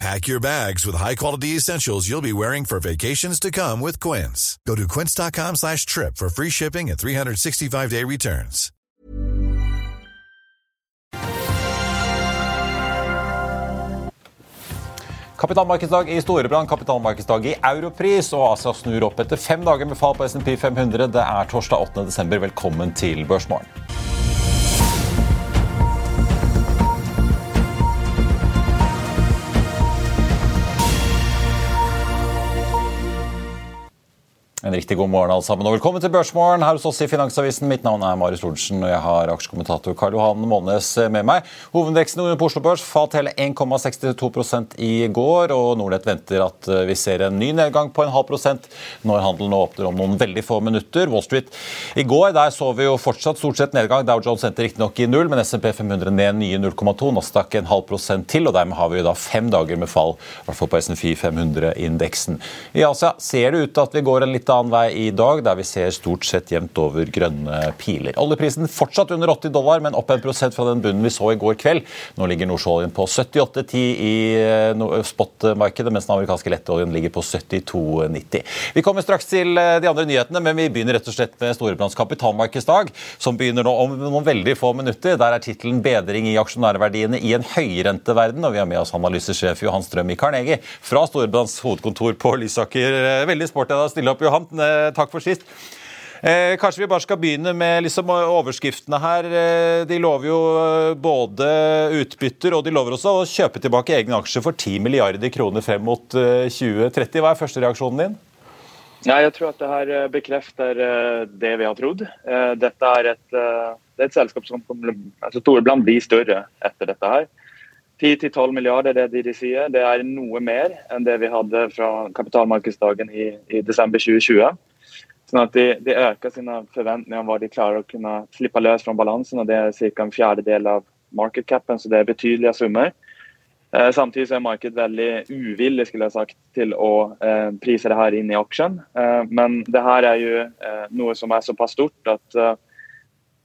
Pack your bags with high-quality essentials you'll be wearing for vacations to come with Quince. Go to quince.com slash trip for free shipping and 365-day returns. Kapitalmarkedsdag i Storebrand, kapitalmarkedsdag i europris, og Asia snur opp etter fem dager med fall på S&P 500. Det er torsdag 8. desember. Velkommen til Børsmorgen. En riktig god morgen alle sammen, og velkommen til Børsmorgen her hos oss i Finansavisen. Mitt navn er Marius Lorentzen, og jeg har aksjekommentator Karl Johan Månes med meg. Hovedveksten på Oslo Børs falt hele 1,62% i går, og Nordnett venter at vi ser en ny nedgang på en halv prosent når handelen åpner om noen veldig få minutter. Wall Street i går der så vi jo fortsatt stort sett nedgang. Dow Jones endte riktignok i null, men SMP 500 ned nye 0,2, Nasdaq en halv prosent til, og dermed har vi jo da fem dager med fall, i hvert fall på SNFI 500-indeksen. I Asia ser det ut til at vi går en litt annen vei i dag, der vi ser stort sett jevnt over grønne piler. Oljeprisen fortsatt under 80 dollar, men opp 1% fra den bunnen vi så i går kveld. Nå ligger nordsjøoljen på 78,10 i spot-markedet, mens den amerikanske lettoljen ligger på 72,90. Vi kommer straks til de andre nyhetene, men vi begynner rett og slett med Storebrands kapitalmarkedsdag, som begynner nå om noen veldig få minutter. Der er tittelen 'Bedring i aksjonærverdiene i en høyrenteverden', og vi har med oss analysesjef Johan Strøm i Carnegie fra Storebrands hovedkontor på Lysaker. Veldig sporty av deg å stille opp, Johan. Takk for sist. Eh, kanskje vi bare skal begynne med liksom overskriftene her. De lover jo både utbytter og de lover også å kjøpe tilbake egne aksjer for 10 milliarder kroner frem mot 2030. Hva er første reaksjonen din? Nei, jeg tror at det her bekrefter det vi har trodd. Dette er et, det er et selskap som altså Storebrand blir større etter dette her. 10-12 milliarder det de, sier. Det er noe mer enn det vi hadde fra kapitalmarkedsdagen i, i desember 2020. Sånn at de, de, øker sine forventninger om hva de klarer å kunne slippe løs fra balansen. og Det er ca. en fjerdedel av market capen, så det er betydelige summer. Eh, samtidig er markedet veldig uvillig skulle jeg sagt, til å eh, prise det her inn i aksjen. Eh, men det her er jo eh, noe som er såpass stort at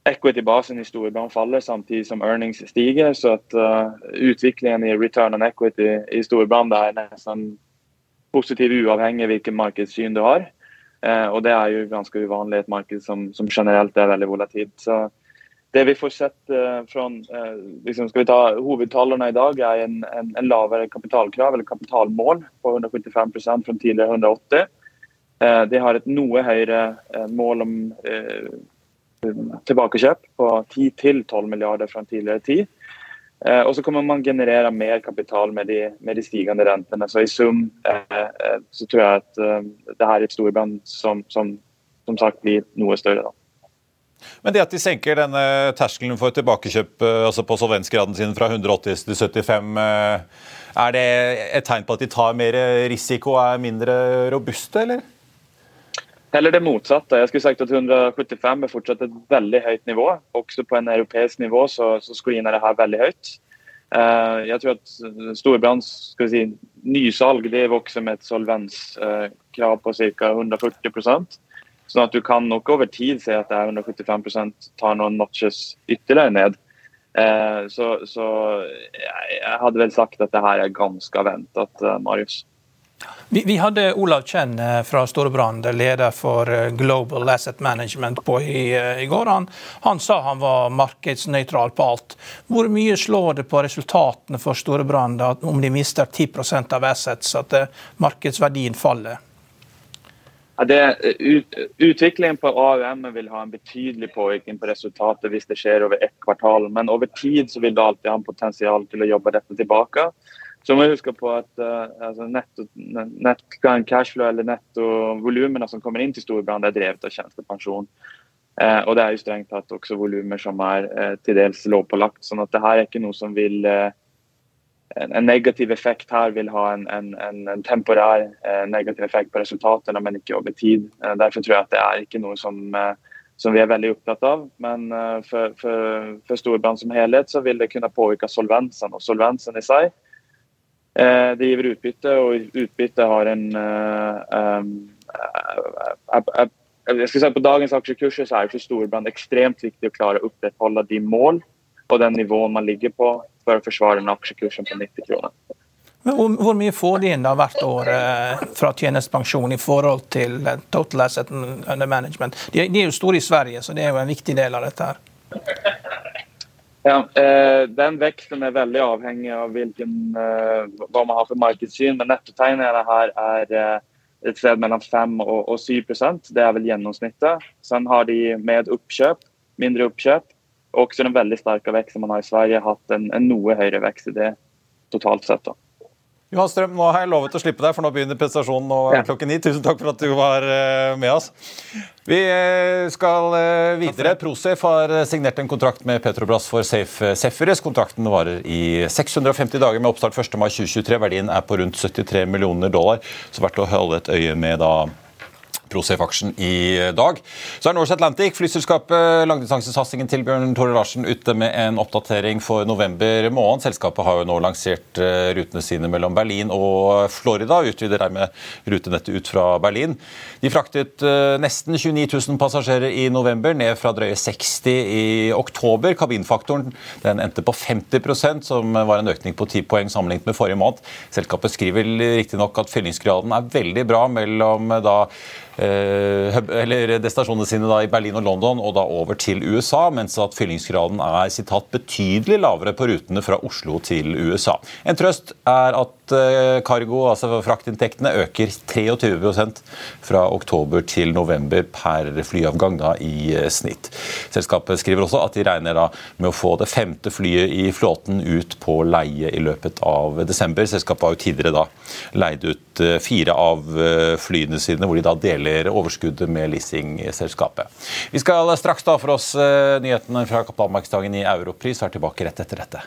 equity-basen i Storebrand faller samtidig som earnings stiger. Så at uh, utviklingen i return on equity i Storebrand er nesten positiv uavhengig hvilket markedssyn du har. Uh, og det er jo ganske uvanlig et marked som, som generelt er veldig volatilt. Så det vi får sett uh, fra liksom Skal vi ta hovedtallene i dag, er en, en, en, lavere kapitalkrav eller kapitalmål på 175% fra tidligere 180. de har et noe høyere mål om tilbakekjøp på 10-12 milliarder fra en tidligere tid. Eh, og så kommer man generere mer kapital med de, med de stigende rentene. Så i sum eh, så tror jeg at eh, det her er et storband som, som, som sagt blir noe større. da. Men det at de senker denne terskelen for tilbakekjøp altså på solvensgraden sin fra 180 til 75, er det et tegn på at de tar mer risiko og er mindre robuste, eller? Heller det motsatte. Jeg skulle sagt at 175 er fortsatt et veldig høyt nivå. Også på en europeisk nivå så, så screener det her veldig høyt. Uh, jeg tror at Storebrands si, nysalg det vokser med et solvenskrav uh, på ca. 140% Sånn at du kan nok over tid se at det er 175 tar noen notches ytterligere ned. Uh, så, så jeg, jeg, hadde vel sagt at det her er ganske ventet, Marius. Vi, vi, hadde Olav Chen eh, fra Storebrand, leder for eh, Global Asset Management, på i, eh, i går. Han, han, sa han var markedsnøytral på alt. Hvor mye slår det på resultatene for Storebrand om de mister 10% av assets, at markedsverdien faller? det, ut, utviklingen på AUM vil ha en betydelig påvirkning på resultatet hvis det skjer over ett kvartal. Men over tid vil det alltid ha en potensial til å jobbe dette tilbake. Så må vi huske på at uh, altså netto, net, cashflow eller nettovolumene som kommer inn til Storbrann, er drevet av tjenestepensjon. Uh, og det er jo strengt tatt også volumer som er uh, til dels lovpålagt. sånn at det her er ikke noe som vil en negativ effekt her vil ha en, en, en, en temporær negativ effekt på resultatene, men ikke over tid. derfor tror jeg at det er ikke noe som, som vi er veldig opptatt av. Men for, for, for Storbrann som helhet så vil det kunne påvirke solvensen. Og solvensen i seg det giver utbytte, og utbytte har en eh, eh, jeg skal si På dagens aksjekurser så er det storbrann ekstremt viktig å klare å opprettholde de mål og den nivåen man ligger på for å forsvare den aksjekursen på 90 kroner. Hvor mye får de inn da hvert år fra tjenestepensjon i forhold til total asset under management? De, er jo store i Sverige, så det er jo en viktig del av dette. her. Ja, eh, Den veksten er veldig avhengig av hvilken, eh, hva man har for markedssyn. Men nettotegningene her er eh, et sted mellom 5 og, og 7 Det er vel gjennomsnittet. Så har de med oppkjøp, mindre oppkjøp, og også den veldig sterke veksten man har i Sverige, hatt en, en noe høyere vekst i det totalt sett. da. Johan Strøm, nå har jeg lovet å slippe deg, for nå begynner prestasjonen nå ja. klokken ni. Tusen takk for at du var eh, med oss. Vi eh, skal eh, videre. Prosef har signert en kontrakt med Petrobras for Safe Cephires. Kontrakten varer i 650 dager med oppstart 1. mai 2023. Verdien er på rundt 73 millioner dollar, så verdt å holde et øye med da Prosef-aksjen i dag. Så er Norse Atlantic, flyselskapet langdistansesatsingen til Bjørn Tore Larsen, ute med en oppdatering for november måned. Selskapet har jo nå lansert eh, rutene sine mellom Berlin og Florida. Utvider dermed rutenettet ut fra Berlin. De fraktet eh, nesten 29 000 passasjerer i november, ned fra drøye 60 i oktober. Kabinfaktoren den endte på 50% som var en økning på 10 poeng sammenlignet med forrige måned. Selskapet skriver riktignok at fyllingsgraden er veldig bra mellom da Eh, eller destinasjonene sine da i Berlin og London og da over til USA, mens at fyllingsgraden er sitat, betydelig lavere på rutene fra Oslo til USA. En trøst er at eh, cargo, altså fraktinntektene, øker 23% fra oktober til november per flyavgang da i eh, snitt. Selskapet skriver også at de regner da med å få det femte flyet i flåten ut på leie i løpet av desember. Selskapet har jo tidligere da leid ut fire av flyene sine, hvor de da deler overskuddet med leasingselskapet. Vi skal straks ta for oss eh, nyhetene fra kapitalmarkedsdagen i Europris er tilbake rett etter dette.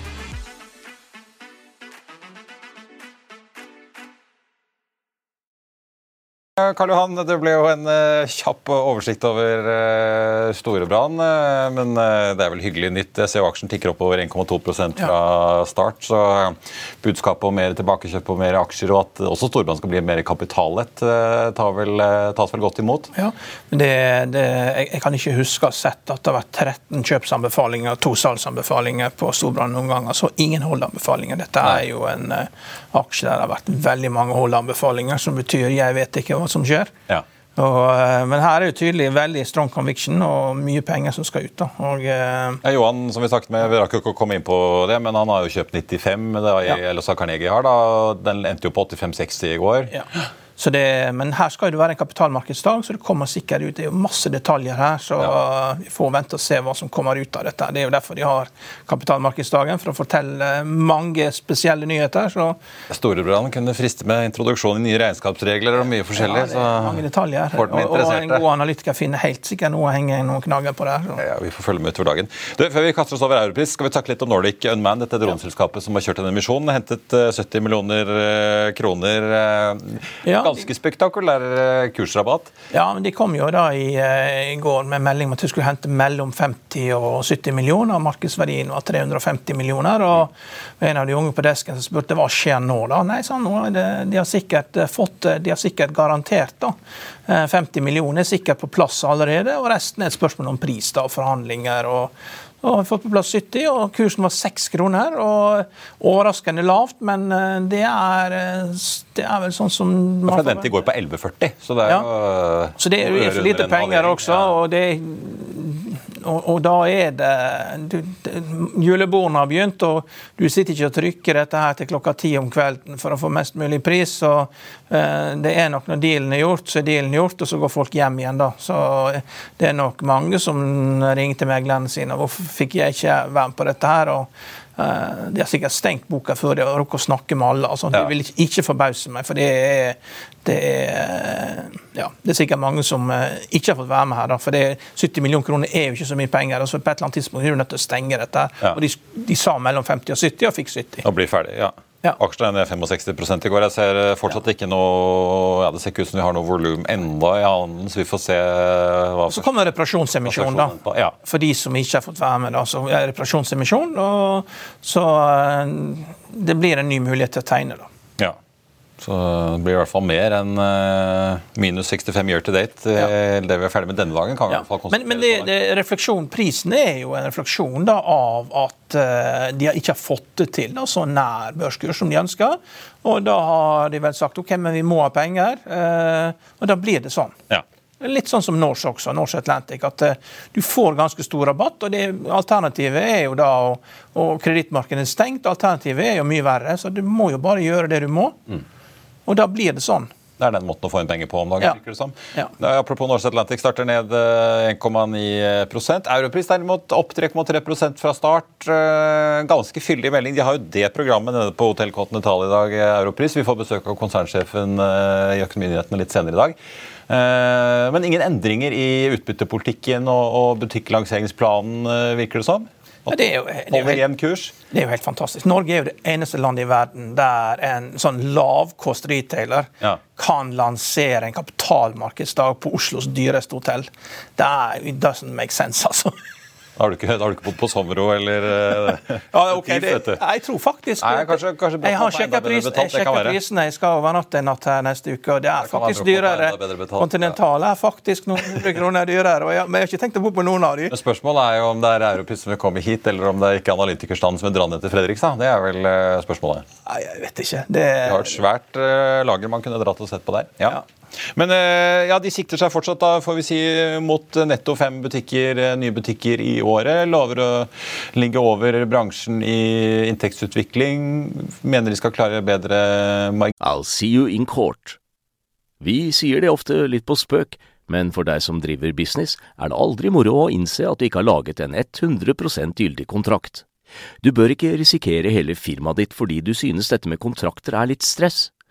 Karl Johan, det ble jo en uh, kjapp oversikt over uh, Storebrand. Uh, men det er vel hyggelig nytt. Jeg ser jo aksjen tikker opp over 1,2% fra ja. start. Så budskapet om mer tilbakekjøp og mer aksjer, og at også Storebrand skal bli mer kapitallett, vel, tas vel godt imot? Ja, det, det, jeg, kan ikke huske å ha sett at det har vært 13 kjøpsanbefalinger to salgsanbefalinger på Storebrand noen ganger. Så ingen holdanbefalinger. Dette er jo en aksje der det har vært veldig mange holdanbefalinger, som betyr jeg vet ikke hva som skjer. Ja. Og, eh, men her er jo tydelig veldig strong conviction og mye penger som skal ut. da. Og, eh, ja, Johan, som vi snakket med, vi rakk ikke å komme inn på det, men han har jo kjøpt 95, da, ja. eller så Carnegie har da, Den endte jo på 85-60 i går. Ja. Det, men her skal det være en kapitalmarkedsdag, så det kommer sikkert ut. Det er jo masse detaljer her, så ja. vi får vente og se hva som kommer ut av dette. Det er jo derfor de har kapitalmarkedsdagen, for å fortelle mange spesielle nyheter. Så. Storebrand kunne friste med introduksjon i nye regnskapsregler og mye forskjellig. Ja, det er mange detaljer. Og, og, en god analytiker finner helt sikkert noe å henge noen knagger på der. Ja, vi får følge med utover dagen. Du, før vi kaster oss over Europris, skal vi snakke litt om Nordic Unman, dette droneselskapet som har kjørt en emisjon. Hentet 70 eh, millioner eh, kroner. Eh, ja ganske spektakulær eh, kursrabatt. Ja, men de kom jo da i, i går med melding om at de skulle hente mellom 50 og 70 millioner. Markedsverdien var 350 millioner. og En av de unge på desken som spurte hva skjer nå. da? Nei, sa han, de har sikkert fått, de har sikkert garantert da, 50 millioner er sikkert på plass allerede, og resten er et spørsmål om pris da, forhandlinger. og og har fått på plass 70, og kursen var 6 kroner. og Overraskende lavt, men eh, det er, eh, det er vel sånn som man ja, Forventet går på 11,40, så det er ja. jo Så det er jo lite penger også. Og det og, og, da er det du, Julebordene har begynt, og du sitter ikke og trykker dette her til klokka ti om kvelden for å få mest mulig pris. så uh, Det er nok når dealen er gjort, så er dealen gjort, og så går folk hjem igjen. da. Så det er nok mange som ringte meglerne sine. Hvorfor fikk jeg ikke være med på dette her? og de har sikkert stengt boka før de har rukket å snakke med alle. altså Det vil ikke, forbause meg, for det er, det er, ja, det er sikkert mange som uh, ikke har fått være med her. Da, for det, 70 millioner kroner er jo ikke så mye penger. altså På et eller annet tidspunkt er du nødt til å stenge dette. Ja. Og de, de, sa mellom 50 og 70, og fikk 70. Og blir ferdig, ja. Ja. Aksjene er ned 65 i går. Jeg ser eh, fortsatt ja. ikke noe ja, Det ser ikke ut som vi har noe volum enda i handelen, så vi får se hva Så kommer reparasjonsemisjon, da. Ja. For de som ikke har fått være med. da, så er reparasjonsemisjon, og så eh, det blir en ny mulighet til å tegne. da. Så det blir i hvert fall mer enn uh, minus 65 year to date. Ja. Det vi er ferdig med denne dagen. kan vi ja. i hvert fall Men, men det, det, refleksjon, prisen er jo en refleksjon da, av at uh, de ikke har fått det til da, så nær børskurs som de ønsker. Og da har de vel sagt ok, men vi må ha penger. Og da blir det sånn. Ja. Litt sånn som Norse også, Norse Atlantic. At du får ganske stor rabatt. og det, Alternativet er jo da og, og kredittmarkedet er stengt. Alternativet er jo mye verre. Så du må jo bare gjøre det du må. Mm. Og da blir det sånn. Det er den måten å få inn penger på om dagen. Ja. virker det som. Ja. Apropos Norse Atlantic starter ned 1,9% eh, Europris derimot opp 3,3% fra start. Eh, ganske fyldig melding. De har jo det programmet nede på Hotell Continental i dag, eh, Europris. Vi får besøk av konsernsjefen i Økonominyhetene litt senere i dag. Men ingen endringer i utbyttepolitikken og butikklanseringsplanen, virker det som? Ja, det, er jo, det, er helt, det, er jo, helt, fantastisk. Norge er jo det eneste landet i verden der en sånn lavkost retailer ja. kan lansere en kapitalmarkedsdag på Oslos dyreste hotell. Det doesn't make sense, altså. Har du ikke, du ikke bodd på Somro eller uh, ja, okay, det, Jeg tror faktisk Nei, kanskje, kanskje Jeg har sjekka prisen, prisene. Jeg skal overnatte en natt her neste uke, og det er faktisk dyrere. Continental er faktisk noen hundre kroner dyrere. Jeg, men jeg har ikke tenkt å bo på noen av de. Spørsmålet er jo om det er Europris som vil komme hit, eller om det er ikke analytikerstanden som vil dra ned til Fredrikstad. Det er vel uh, spørsmålet. Nei, jeg vet ikke. Det... De har et svært uh, lager man kunne dratt og sett på der. ja. ja. Men eh, ja, de sikter seg fortsatt da, får vi si, mot netto fem butikker, eh, nye butikker i året. Lover å ligge over bransjen i inntektsutvikling. Mener de skal klare bedre margin... I'll see you in court. Vi sier det ofte litt på spøk, men for deg som driver business, er det aldri moro å innse at du ikke har laget en 100% gyldig kontrakt. Du bør ikke risikere hele firmaet ditt fordi du synes dette med kontrakter er litt stress.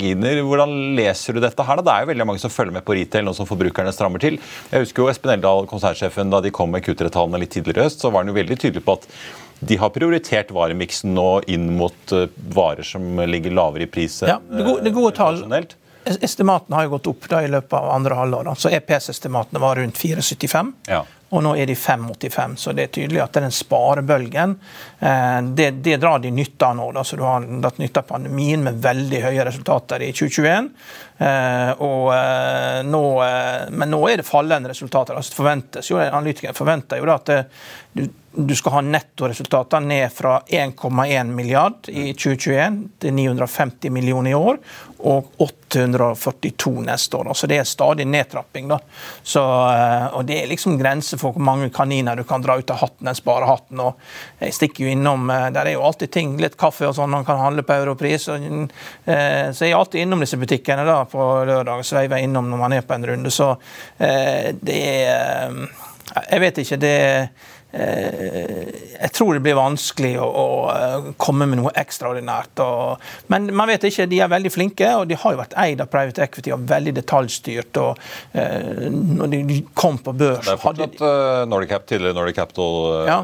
Hvordan leser du dette her? da? Det er jo veldig mange som følger med på retail nå som forbrukerne strammer til. Jeg husker jo Espen Eldal, konsernsjefen, da de kom med Q3-tallene litt tidligere i høst, så var han jo veldig tydelig på at de har prioritert varemiksen nå inn mot eh, varer som ligger lavere i pris. Ja, det gode, det gode tall. Estimatene har jo gått opp da i løpet av andre halvår. Så EPS-estimatene var rundt 4,75. Ja. Og nå er de 5,85, så det er tydelig at den sparebølgen eh, det, det drar de nytte av nå. Da. Så du har dratt nytte av pandemien med veldig høye resultater i 2021. Eh, og, eh, nå, men nå er det fallende resultater. altså forventes jo, Analytikeren forventer jo da at det, du skal ha nettoresultatene ned fra 1,1 milliard i 2021 til 950 millioner i år, og 842 neste år. Så det er stadig nedtrapping. da. Så, eh, og Det er liksom grenser for hvor mange kaniner du kan dra ut av hatten, den sparehatten. og jeg stikker jo innom, eh, Der er jo alltid ting, litt kaffe og sånn man kan handle på europris. Og, eh, så jeg er alltid innom disse butikkene da på lørdag. Sveiver innom når man er på en runde. Så det er Jeg vet ikke. det er jeg tror det blir vanskelig å, å eh, komme med noe ekstraordinært. Og, men man vet ikke, de er veldig flinke, og de har jo vært eid av private equity og veldig detaljstyrt. og uh, Når de kom på børs Det er fortsatt Nordic Cap, tidligere Nordic Capital. Ja.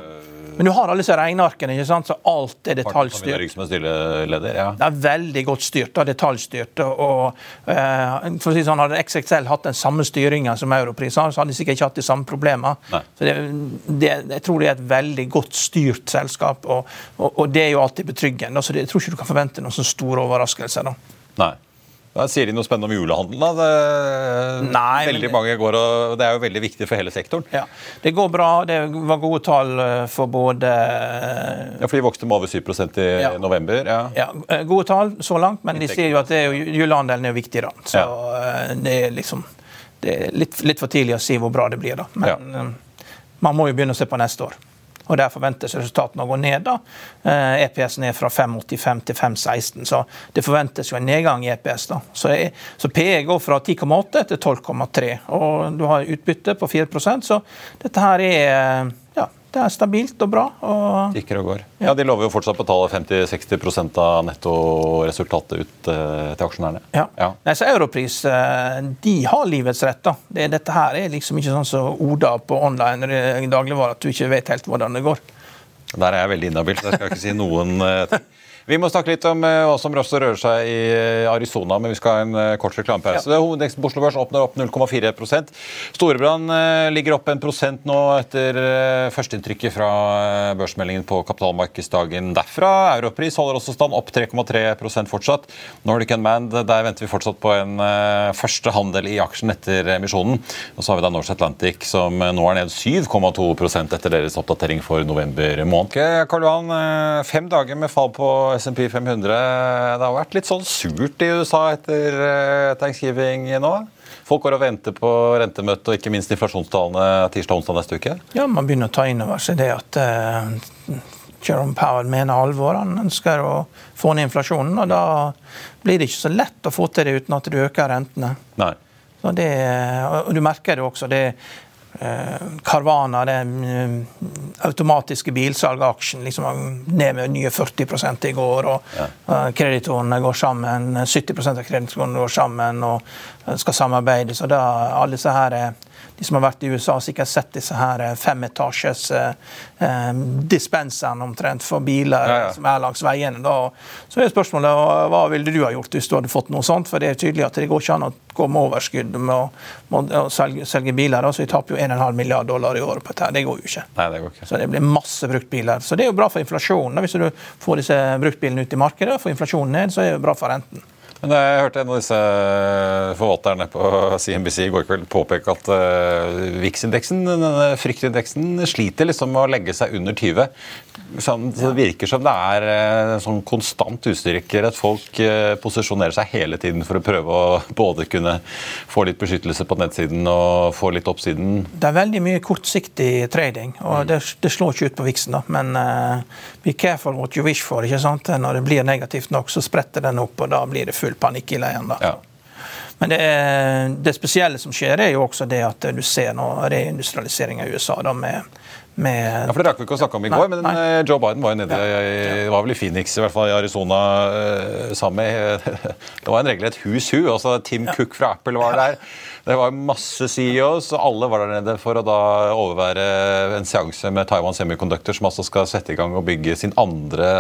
Men du har alle disse regnearkene, ikke sant? så alt er detaljstyrt. Som leder, ja. Det er veldig godt styrt og detaljstyrt. og uh, for å si sånn, Hadde XXL hatt den samme styringa som Europris, så hadde de sikkert ikke hatt de samme problemene. Så det, det, jeg tror det er et veldig godt styrt selskap, og, og, og det er jo alltid betryggende. så det, Jeg tror ikke du kan forvente noen så store overraskelser. da. Nei. Da sier de noe spennende om julehandelen. da. Det, Nei, veldig mange går, og det er jo veldig viktig for hele sektoren. Ja, Det går bra. Det var gode tall eh, for både Ja, For de vokste med over 7 i ja. november? Ja. ja. Eh, gode tall så langt, men de sier jo at er, julehandelen er viktig. da. Så ja. Eh, det er liksom det er litt, litt, for tidlig å si hvor bra det blir. da. Men man må jo begynne å se på neste år og Der forventes resultatene å gå ned. da. EPS eh, e ned fra 5,85 til 5,16, så det forventes jo en nedgang i EPS. da. Så, så PE går fra 10,8 til 12,3, og du har utbytte på 4% så dette her er det er stabilt og bra. Og Tikker og går. Ja. ja, De lover jo fortsatt å betale 50-60 av nettoresultatet ut uh, til aksjonærene. Ja. ja. Nei, så Europris uh, de har livets rett. da. Det, dette her er liksom ikke sånn som så Oda på online i dagligvare, at du ikke vet helt hvordan det går. Der er jeg veldig inhabil, så jeg skal ikke si noen ting. Vi må snakke litt om eh, hva som også rører seg i eh, Arizona, men vi skal ha en eh, kort reklamepause. Ja. Hovedindeksen på Oslo Børs åpner opp 0,4 Storebrand ligger opp en prosent nå etter førsteinntrykket fra børsmeldingen på kapitalmarkedsdagen derfra. Europris holder også stand, opp 3,3% fortsatt. Nordic Unmanned, der venter vi fortsatt på en første handel i aksjen etter emisjonen. Og så har vi da Norse Atlantic, som nå er ned 7,2% etter deres oppdatering for november måned. Karl Johan, fem dager med fall på SMP 500. Det har vært litt sånn surt i USA etter uh, thanksgiving nå? Folk går og venter på rentemøtet og ikke minst inflasjonstallene tirsdag og onsdag neste uke? Ja, man begynner å ta inn over seg det at uh, Jerome Powell mener alvor. Han ønsker å få ned inflasjonen, og da blir det ikke så lett å få til det uten at du øker rentene. Nei. Så det, og Du merker det også. det Eh, Carvana, det eh, automatiske bilsalgaksjen, liksom ned med nye 40 i går. og ja. Kreditorene går sammen, 70 av kreditorene går sammen og skal samarbeide. så da alle disse her de som har vært i USA, har sikkert sett disse her eh, femetasjes eh, eh, dispenserne omtrent for biler ja, ja. som er langs veiene. Da. Så er spørsmålet hva ville du ha gjort hvis du hadde fått noe sånt? For det er tydelig at det går ikke an å gå med overskudd med å, med å selge, selge, biler. Da. Så vi taper jo 1,5 milliard dollar i året på dette. Det går jo ikke. Nei, det går ikke. Så det blir masse bruktbiler. Så det er jo bra for inflasjonen. Hvis du får disse bruktbilene ut i markedet, får inflasjonen ned, så er det bra for renten. Men Jeg hørte en av disse forvalterne på CNBC i går kveld påpeke at uh, VIX-indeksen, fryktindeksen, sliter liksom med å legge seg under 20. Sånn, så Det virker som det er en sånn konstant utstyrker At folk uh, posisjonerer seg hele tiden for å prøve å både kunne få litt beskyttelse på nettsiden og få litt oppsiden. Det er veldig mye kortsiktig trading, og det, det slår ikke ut på VIX-en. da, Men be careful what you wish for. ikke sant? Når det blir negativt nok, så spretter den opp, og da blir det fullt full panikk i leiren. Ja. Men det, det, spesielle som skjer, er jo også det at du ser nå reindustrialisering av USA. da med, med ja, for Det rakk vi ikke å snakke om i går, men nei. Eh, Joe Biden var jo nede ja, ja. var vel i Phoenix, i hvert fall i Arizona, uh, sammen med Det var en regel et hus hu. altså Tim Cook fra Apple var der. Det var masse CEOs, og alle var der nede for å da overvære en seanse med Taiwan Semiconductor, som altså skal sette i gang og bygge sin andre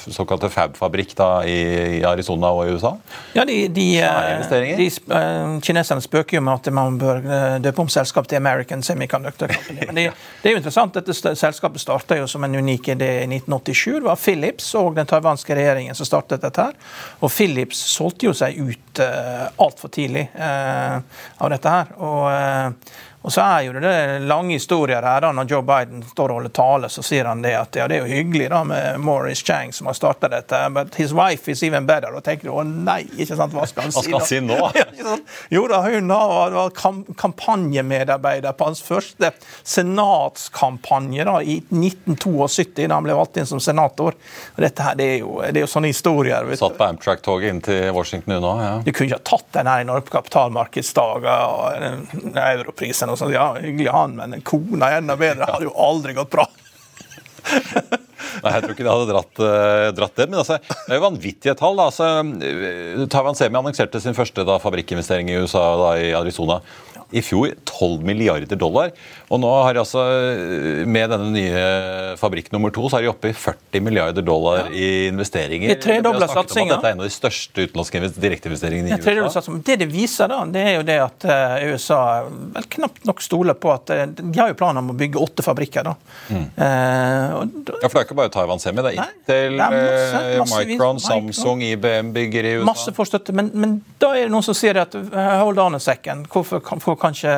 såkalte fab-fabrikk i, Arizona og i USA. Ja, de, de, eh, de uh, Kineserne spøker jo med at man bør eh, døpe om selskapet til American Semiconductor Men det, det, er jo interessant. Dette selskapet starta jo som en unik idé i 1987. Det var Philips og den taiwanske regjeringen som startet dette. her. Og Philips solgte jo seg ut uh, altfor tidlig. Uh, av dette her. Og, eh, Og så er jo det lange historier her. da, Når Joe Biden står og holder tale, så sier han det at ja, det er jo hyggelig da med Morris Chang som har starta dette, but his wife is even better. Og tenker du å nei, ikke sant, hva skal han si? Hva skal han si nå? ja, jo da, hun var kampanjemedarbeider på hans første senatskampanje da, i 1972, da han ble valgt inn som senator. Og dette her, det er jo, det er jo sånne historier. Vet Satt på Amtrak-toget inn til Washington nå, ja. Du kunne ikke ha tatt den her i Norge på kapitalmarkedsdager og europrisen og sånn. Ja, hyggelig han, men kona er enda bedre. Det hadde jo aldri gått bra. Nei, jeg tror ikke de hadde dratt, uh, dratt det. Men altså, det er jo vanvittige tall. Da. Altså, eh, Taiwan Semi annonserte sin første da, fabrikkinvestering i USA, da, i Arizona i fjor 12 milliarder dollar. Og nå har de altså, med denne nye fabrikk nummer to, så er de oppe i 40 milliarder dollar ja. i investeringer. Det tredobla satsinga. Dette er en av de største utenlandske direkteinvesteringene i USA. Det det viser, da, det er jo det at USA vel knapt nok stoler på at De har jo planer om å bygge åtte fabrikker, da. Mm. Da ja, for det er ikke bare Taiwan Semi. Det er Intel, det er masse, masse, Micron, Samsung, IBM bygger i USA. Masse får støtte, men, men, da er det noen som sier at hold on a second. Hvorfor, får kanskje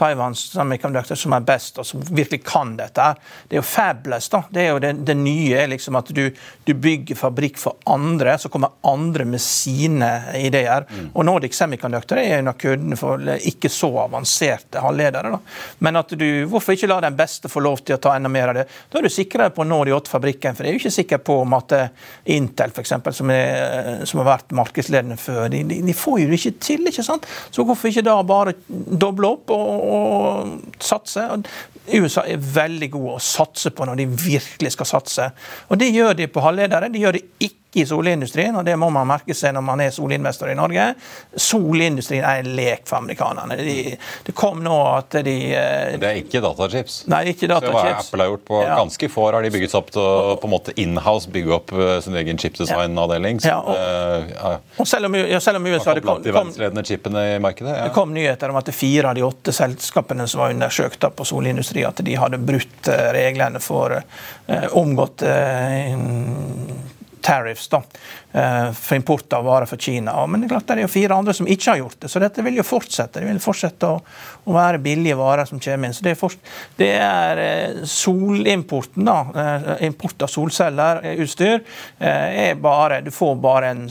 Taiwans semiconductor som er best, og som virkelig kan dette. Det er jo fabulous. da. Det er jo det, det nye liksom at du, du, bygger fabrikk for andre, så kommer andre med sine ideer. Mm. Og Nordic Semiconductor er en av kundene for ikke så avanserte halvledere. da. Men at du, hvorfor ikke la den beste få lov til å ta enda mer av det? Da er du sikrere på å nå de åtte fabrikkene. For jeg er jo ikke sikker på om at eh, Intel, for eksempel, som, er, som har vært markedsledende før, de, de, får jo det ikke til. ikke sant? Så hvorfor ikke da bare doble opp og, og satse. USA er veldig gode å satse på når de virkelig skal satse. Og Det gjør de på halvledere. De gjør det ikke i solindustrien, og det må man merke seg når man er solinvestor i Norge. Solindustrien er en lek for amerikanerne. De, det kom nå at de eh, Det er ikke datachips? Nei, ikke datachips. Så hva Apple har gjort på ja. ganske få år, har de bygget opp til å på en måte inhouse bygge opp eh, sin egen chipdesign-avdeling. Ja. og, uh, ja. og selv om, ja, selv om USA det kom, de verdensledende chipene i markedet, det kom nyheter om at fire av de åtte selskapene som var undersøkt på solindustri, at de hadde brutt reglene for uh, omgått uh, tariffs da, for import av varer fra Kina. Men det er klart det er jo fire andre som ikke har gjort det, så dette vil jo fortsette. Det vil fortsette å, å være billige varer som kommer inn. Så Det er, for, det er eh, solimporten, da, eh, import av solceller, utstyr, er bare Du får bare en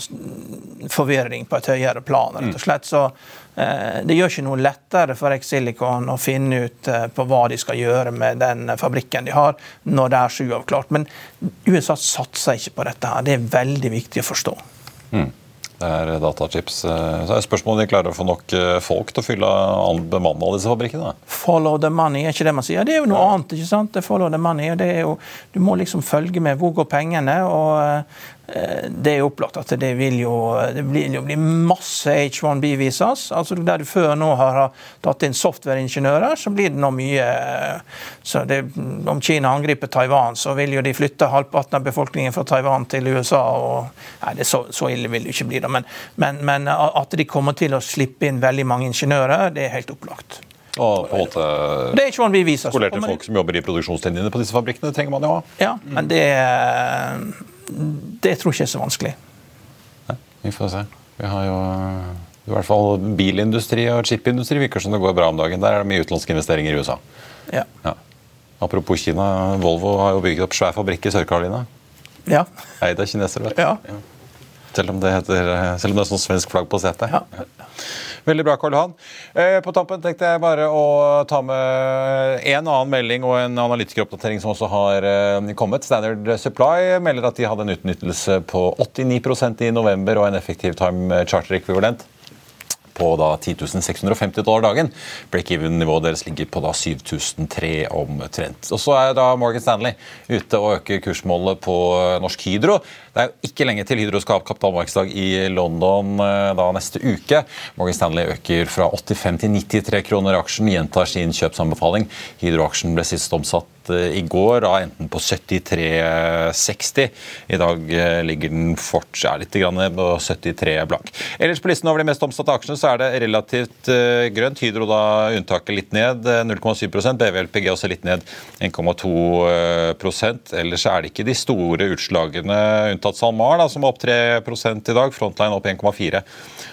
forvirring på et høyere plan, rett og slett. så Eh, det gjør ikke noe lettere for Exilicon å finne ut eh, på hva de skal gjøre med den fabrikken de har, når det er sjuavklart. Men USA satser ikke på dette. her. Det er veldig viktig å forstå. Mm. Det er datachips. Eh, så er spørsmålet om de klarer å få nok folk til å fylle bemanne alle disse fabrikkene? Follow the money, er ikke det man sier? Det er jo noe ja. annet. ikke sant? Follow the money. Det er jo, du må liksom følge med. Hvor går pengene? og Eh, det er opplagt at det vil jo det vil jo bli masse H1B-visas. altså Der du før nå har tatt inn softwareingeniører, så blir det nå mye så det, Om Kina angriper Taiwan, så vil jo de flytte halvparten av befolkningen fra Taiwan til USA. og nei, det så, så ille vil det ikke bli, da, men, men, men, at de kommer til å slippe inn veldig mange ingeniører, det er helt opplagt. Og på en måte det er. Skolerte folk som jobber i produksjonslinjene på disse fabrikkene, trenger man jo ha. Ja, men det det tror jeg ikke er så vanskelig. Nei, vi får se. Vi har jo i hvert fall bilindustri og chipindustri virker som det går bra om dagen. Der er det mye utenlandske investeringer i USA. Ja. ja. Apropos Kina, Volvo har jo bygget opp svær fabrikk i Sør-Carolina. Ja. Eid av kinesere. Ja. Ja. Selv, om det heter, selv om det er sånn svensk flagg på setet. Ja. Veldig bra, Karl Johan. Eh, på tampen tenkte jeg bare å ta med en annen melding og en analytikeroppdatering som også har eh, kommet. Standard Supply melder at de hadde en utnyttelse på 89% i november og en effektiv time charter ekvivalent på da 10.650 dollar dagen. Break-even-nivået deres ligger på da 7003 omtrent. Og Så er da Morgan Stanley ute og øker kursmålet på Norsk Hydro. Det er jo ikke lenge til Hydro skal ha kapitalmarkedsdag i London eh, da neste uke. Morgan Stanley øker fra 85 til 93 kroner aksjen, gjentar sin kjøpsanbefaling. Hydro-aksjen ble sist omsatt Eh, i går, da, enten på 73,60. I dag eh, ligger den fortsatt litt på 73 blank. Ellers på listen over de mest omsatte aksjene så er det relativt uh, grønt. Hydro da unntaket litt ned, 0,7% BVLPG også litt ned 1,2% Ellers er det ikke de store utslagene. unntatt SalMar, da, som er opp 3% i dag. Frontline opp 1,4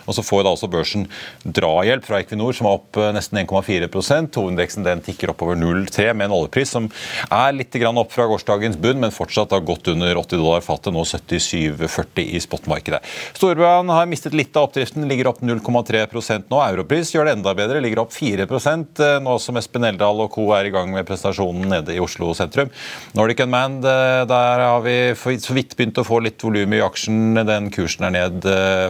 Og så får da også børsen drahjelp fra Equinor, som er opp nesten 1,4% Hovedindeksen den tikker oppover 0,3 med en oljepris som er litt opp fra gårsdagens bunn, men fortsatt har gått under 80 dollar fatet, nå 77,40 i spotmarkedet. Storebrand har mistet litt av oppdriften, ligger opp 0,3% nå. Europris gjør det enda bedre, ligger opp 4% nå som Espen Eldal og co. er i gang med prestasjonen nede i Oslo sentrum. Nordic Unmanned, der har vi så vidt begynt å få litt volum i aksjen. Den kursen er ned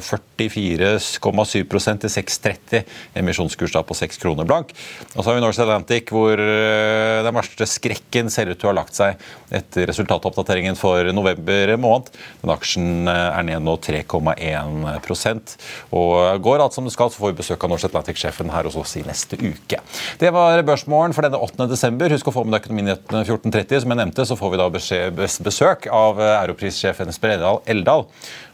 44,7% til 6,30. Emisjonskurs da på 6 kroner blank. Og så har vi Norse Atlantic, hvor eh, den verste skrekken ser ut til å ha lagt seg etter resultatoppdateringen for november måned. Den aksjen eh, er ned nå 3,1% og går alt som det skal. Så får vi besøk av Norse Atlantic-sjefen her hos oss i neste uke. Det var børsmålen for denne 8. desember. Husk å få med deg Økonominyhetene 14.30. Som jeg nevnte, så får vi da besøk av europrissjef Europris-sjefen Spredal Eldal.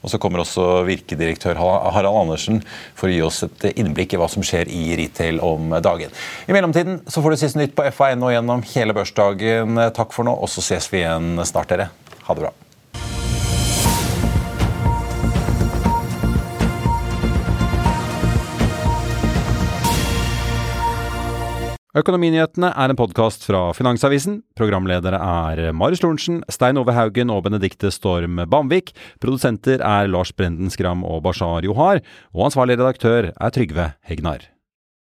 Og så kommer også virkedirektør Harald Andersen for å gi oss et innblikk i hva som skjer i retail om dagen. I mellomtiden så får du siste nytt på FA.no gjennom hele børsdagen. Takk for nå, og så ses vi igjen snart, dere. Ha det bra. Økonominyhetene er en podkast fra Finansavisen. Programledere er Marius Lorentzen, Stein Ove Haugen og Benedikte Storm Bamvik. Produsenter er Lars Brenden Skram og Bashar Johar. Og ansvarlig redaktør er Trygve Hegnar.